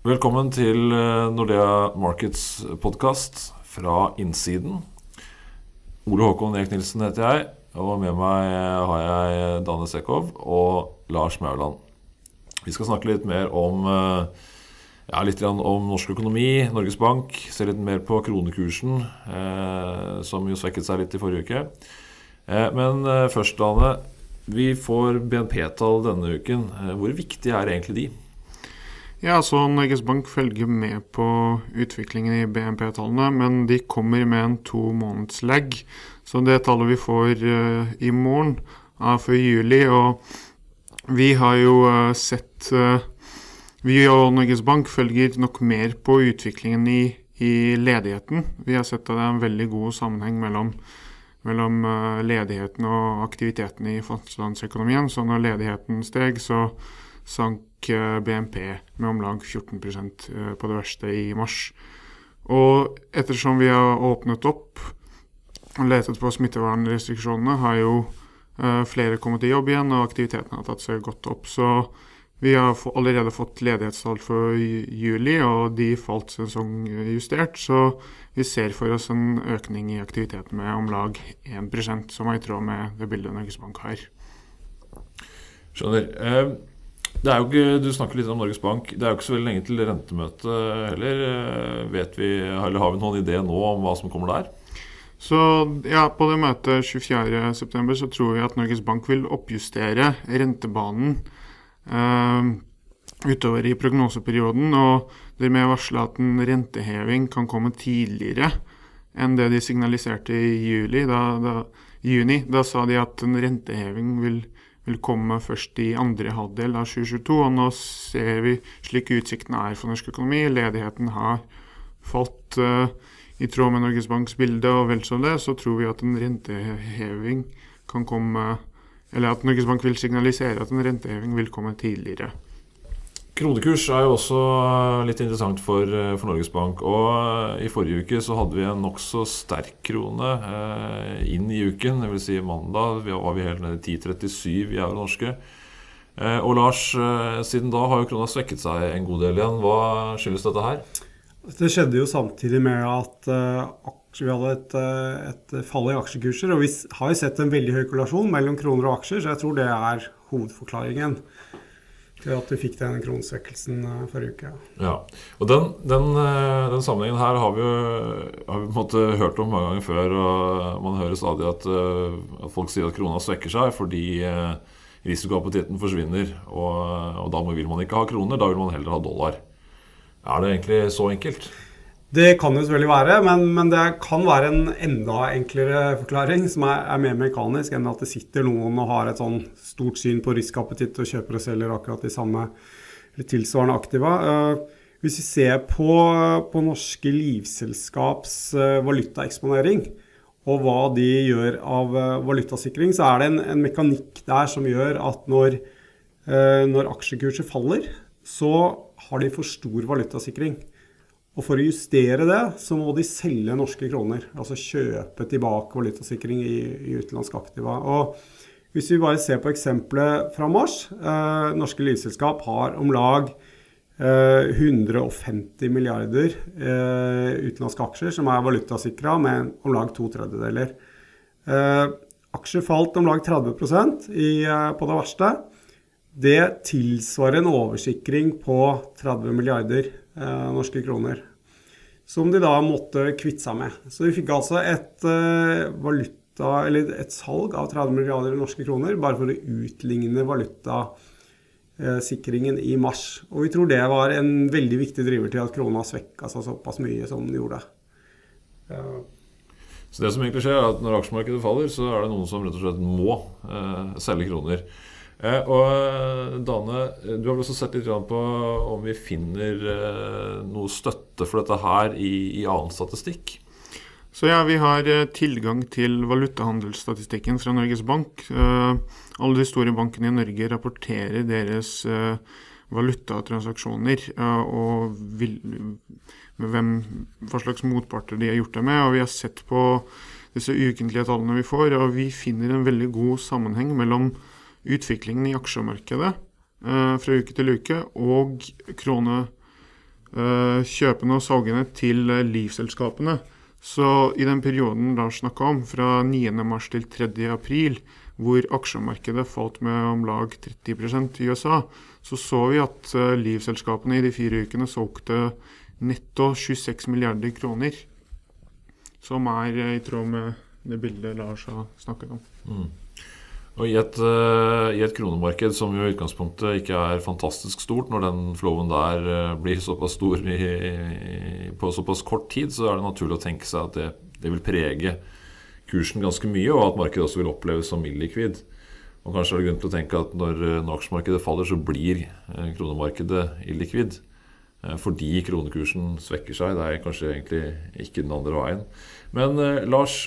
Velkommen til eh, Nordea Markets podkast fra innsiden. Ole Håkon Erik Nilsen heter jeg, og med meg har jeg Dane Sekov og Lars Mauland. Vi skal snakke litt mer om, eh, ja, litt om norsk økonomi, Norges Bank. Se litt mer på kronekursen, eh, som jo svekket seg litt i forrige uke. Eh, men eh, først, Dane. Vi får BNP-tall denne uken. Eh, hvor viktig er egentlig de? Ja, så Norges Bank følger med på utviklingen i BNP-tallene, men de kommer med en to måneds lag. Så det tallet vi får uh, i morgen, er for juli. Og vi har jo uh, sett uh, Vi og Norges Bank følger nok mer på utviklingen i, i, ledigheten. Vi har sett at det er en veldig god sammenheng mellom, mellom ledigheten og aktiviteten i fastlandsøkonomien. Så når ledigheten steg, så sank BNP med om lag 14 eh, på det verste i mars. Og ettersom vi har åpnet opp og letet på smittevernrestriksjonene, har jo uh, flere kommet i jobb igjen, og aktiviteten har tatt seg godt opp. Så vi har allerede fått ledighetstall for juli, og de falt sesongjustert. Så vi ser for oss en økning i aktiviteten med om lag 1% som er i tråd med det bildet Norges Bank har. Skjønner. Ikke, Du snakker litt om Norges Bank. Det er jo ikke så veldig lenge til rentemøtet heller. Eh, vet vi, eller Har vi noen idé nå om hva som kommer der? Så ja, På det møtet 24.9 så tror vi at Norges Bank vil oppjustere rentebanen eh, utover i prognoseperioden. Og det med å varsle at en renteheving kan komme tidligere enn det de signaliserte i juli. Da, da, juni. Da sa de at en renteheving vil vil komme først i andre halvdel av 2022. Og nå ser vi slik utsiktene er for norsk økonomi. Ledigheten har falt uh, i tråd med Norges Banks bilde, og vel som det, så tror vi at en renteheving kan komme Eller at Norges Bank vil signalisere at en renteheving vil komme tidligere. Kronekurs er jo også eh, litt interessant for, eh, for, Norges Bank. Og eh, I forrige uke så hadde vi en nokså sterk krone eh, inn i uken. Dvs. Si mandag var vi helt nede i 10,37 i euro norske. Eh, og Lars, eh, siden da har jo krona svekket seg en god del igjen. Hva skyldes dette her? Det skjedde jo samtidig med at vi hadde et, et, fall i aksjekurser. Og vi har jo sett en veldig høy korrelasjon mellom kroner og aksjer, så jeg tror det er hovedforklaringen til at du fikk den kronesvekkelsen uh, forrige uke. Ja, og Den, den, uh, den sammenhengen her har vi jo har vi måte, hørt om mange ganger før. og Man hører stadig at, uh, at folk sier at krona svekker seg fordi risikoappetitten forsvinner. Og, og da vil man ikke ha kroner, da vil man heller ha dollar. Er det egentlig så enkelt? Det kan jo selvfølgelig være, men, men, det kan være en enda enklere forklaring, som er, er, mer mekanisk enn at det sitter noen og har et sånn stort syn på riskappetitt og kjøper og selger akkurat de samme tilsvarende aktiva. Uh, hvis vi ser på, på norske livselskaps uh, valutaeksponering, og hva de gjør av uh, valutasikring, så er det en, en, mekanikk der som gjør at når, når aksjekurser faller, så har de for stor valutasikring. Og For å justere det, så må de selge norske kroner. Altså kjøpe tilbake valutasikring i, i utenlandske aktiva. Og Hvis vi bare ser på eksempelet fra mars. Eh, norske livselskap har om lag eh, 150 milliarder eh, utenlandske aksjer som er valutasikra med om lag to tredjedeler. Eh, aksjer falt om lag 30% i, eh, på det verste. Det tilsvarer en oversikring på 30 milliarder norske kroner. Som de da måtte kvitte seg med. Så vi fikk altså et eh, valuta, et salg av 30 milliarder norske kroner bare for å utligne valutasikringen i mars. Og vi tror det var en veldig viktig driver til at krona svekka seg såpass mye som den gjorde. Så det som egentlig skjer er at Når aksjemarkedet faller, så er det noen som rett og slett må eh, selge kroner. Eh, og eh, Dane, du har vel også sett litt på om vi finner eh, noe støtte for dette her i, i annen statistikk? Så ja, Vi har tilgang til valutahandelsstatistikken fra Norges Bank. Alle de store bankene i Norge rapporterer deres valutatransaksjoner og med hvem, hva slags motparter de har gjort det med. Og Vi har sett på disse ukentlige tallene vi får, og vi finner en veldig god sammenheng mellom utviklingen i aksjemarkedet eh, fra uke til uke og kronekjøpene eh, og salgene til eh, livselskapene. Så i den perioden Lars snakka om, fra 9.3 til 3.4, hvor aksjemarkedet falt med om lag 30 i USA, så så vi at livselskapene i de fire ukene solgte netto 26 milliarder kroner. Som er i tråd med det bildet Lars har snakket om. Mm. Og i et, uh, I et, kronemarked som jo i utgangspunktet ikke er fantastisk stort, når den flowen der uh, blir såpass stor i, i, på såpass kort tid, så er det naturlig å tenke seg at det, det, vil prege kursen ganske mye, og at markedet også vil oppleves som illikvid. Og kanskje er det grunn til å tenke at når, når aksjemarkedet faller, så blir kronemarkedet illikvid. Fordi kronekursen svekker seg. Det er kanskje egentlig ikke den andre veien. Men Lars,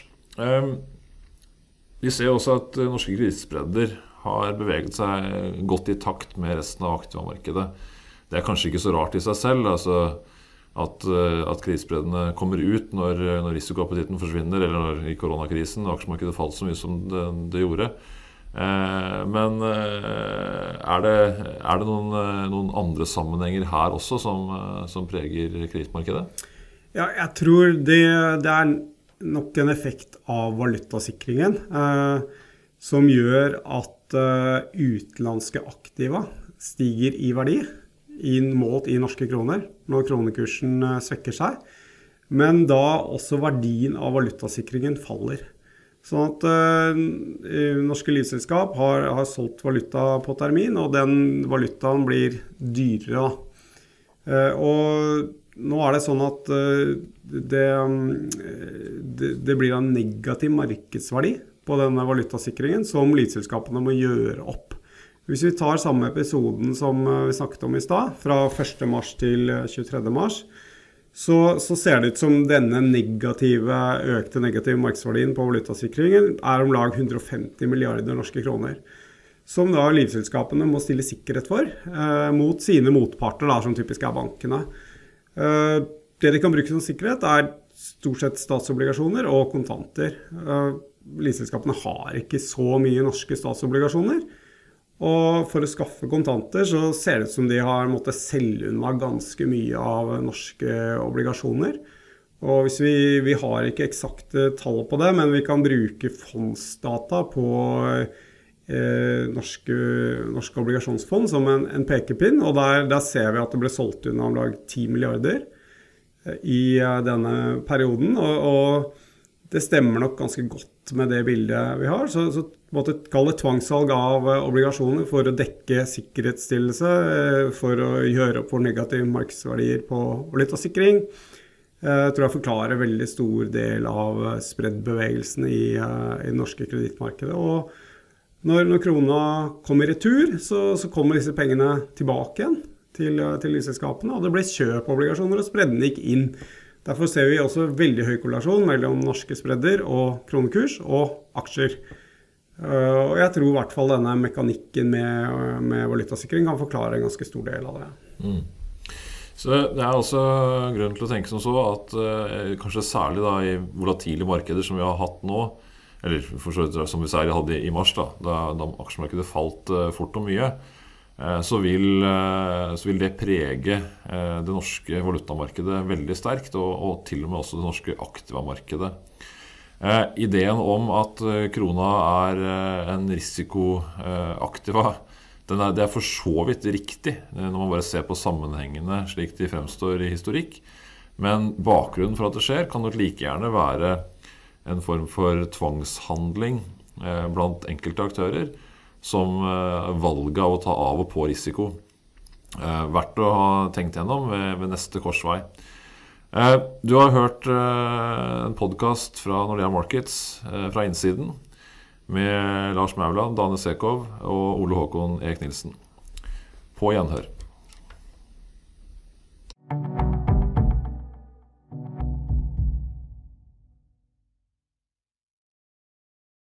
vi ser også at eh, norske kredittspredder har beveget seg godt i takt med resten av aktivamarkedet. Det er kanskje ikke så rart i seg selv altså at, eh, at kredittspreddene kommer ut når, når risikoappetitten forsvinner, eller når i koronakrisen aksjemarkedet falt så mye som det, det gjorde. Eh, men eh, er det, er det noen, noen, andre sammenhenger her også som, som preger kredittmarkedet? Ja, jeg tror det, det er nok en effekt av valutasikringen eh, som gjør at eh, utenlandske aktiva stiger i verdi, målt i norske kroner, når kronekursen eh, svekker seg. Men da også verdien av valutasikringen faller. Sånn at uh, norske livselskap har, har, solgt valuta på termin, og den valutaen blir dyrere. Uh, og nå er det sånn at eh, det, det, det blir en negativ markedsverdi på denne valutasikringen som livselskapene må gjøre opp. Hvis vi tar samme episoden som eh, vi snakket om i stad, fra 1.3 til 23.3, så, så ser det ut som denne negative, økte negative markedsverdien på valutasikringen er om lag 150 milliarder norske kroner. Som da livselskapene må stille sikkerhet for eh, mot sine motparter, da, som typisk er bankene. Eh, det de kan bruke som sikkerhet, er stort sett statsobligasjoner og kontanter. Uh, Livselskapene har ikke så mye norske statsobligasjoner. Og for å skaffe kontanter så ser det ut som de har måttet selge unna ganske mye av norske obligasjoner. Og vi, vi har ikke eksakte tall på det, men vi kan bruke fondsdata på eh, norske, norske, obligasjonsfond som en, en pekepinn. Og der, der, ser vi at det ble solgt unna om lag 10 milliarder eh, i eh, denne perioden. Og, og, det stemmer nok ganske godt med det bildet vi har. Så, så måtte kalle tvangssalg av eh, obligasjoner for å dekke sikkerhetsstillelse, eh, for å gjøre opp for negative markedsverdier på valutasikring. Jeg tror jeg forklarer veldig stor del av spreddbevegelsen i, i det norske kredittmarkedet. Og når, når krona kommer i retur, så, så, kommer disse pengene tilbake igjen til, til livselskapene. Og det ble kjøpobligasjoner, og spreddene gikk inn. Derfor ser vi også veldig høy korrelasjon mellom norske spredder og kronekurs og aksjer. Uh, og jeg tror i hvert fall denne mekanikken med, med, valutasikring kan forklare en ganske stor del av det. Mm. Så Det er også grunn til å tenke som så at uh, kanskje særlig da i volatile markeder som vi har hatt nå, eller for som vi sier, hadde i mars, da, da, da aksjemarkedet falt uh, fort og mye, uh, så, vil, uh, så, vil, det prege det norske valutamarkedet veldig sterkt, og, og, til og med også det norske aktivamarkedet. ideen om at krona er en risikoaktiva, er, det er for så vidt riktig når man bare ser på sammenhengene slik de fremstår i historikk. Men bakgrunnen for at det skjer, kan nok like gjerne være en form for tvangshandling eh, blant enkelte aktører som eh, valget av å ta av og på risiko. Eh, verdt å ha tenkt gjennom ved, neste korsvei. Du har hørt en podkast fra Nordea Markets fra innsiden med Lars Mauland, Dane Sekov og Ole Håkon Eek Nilsen. På gjenhør.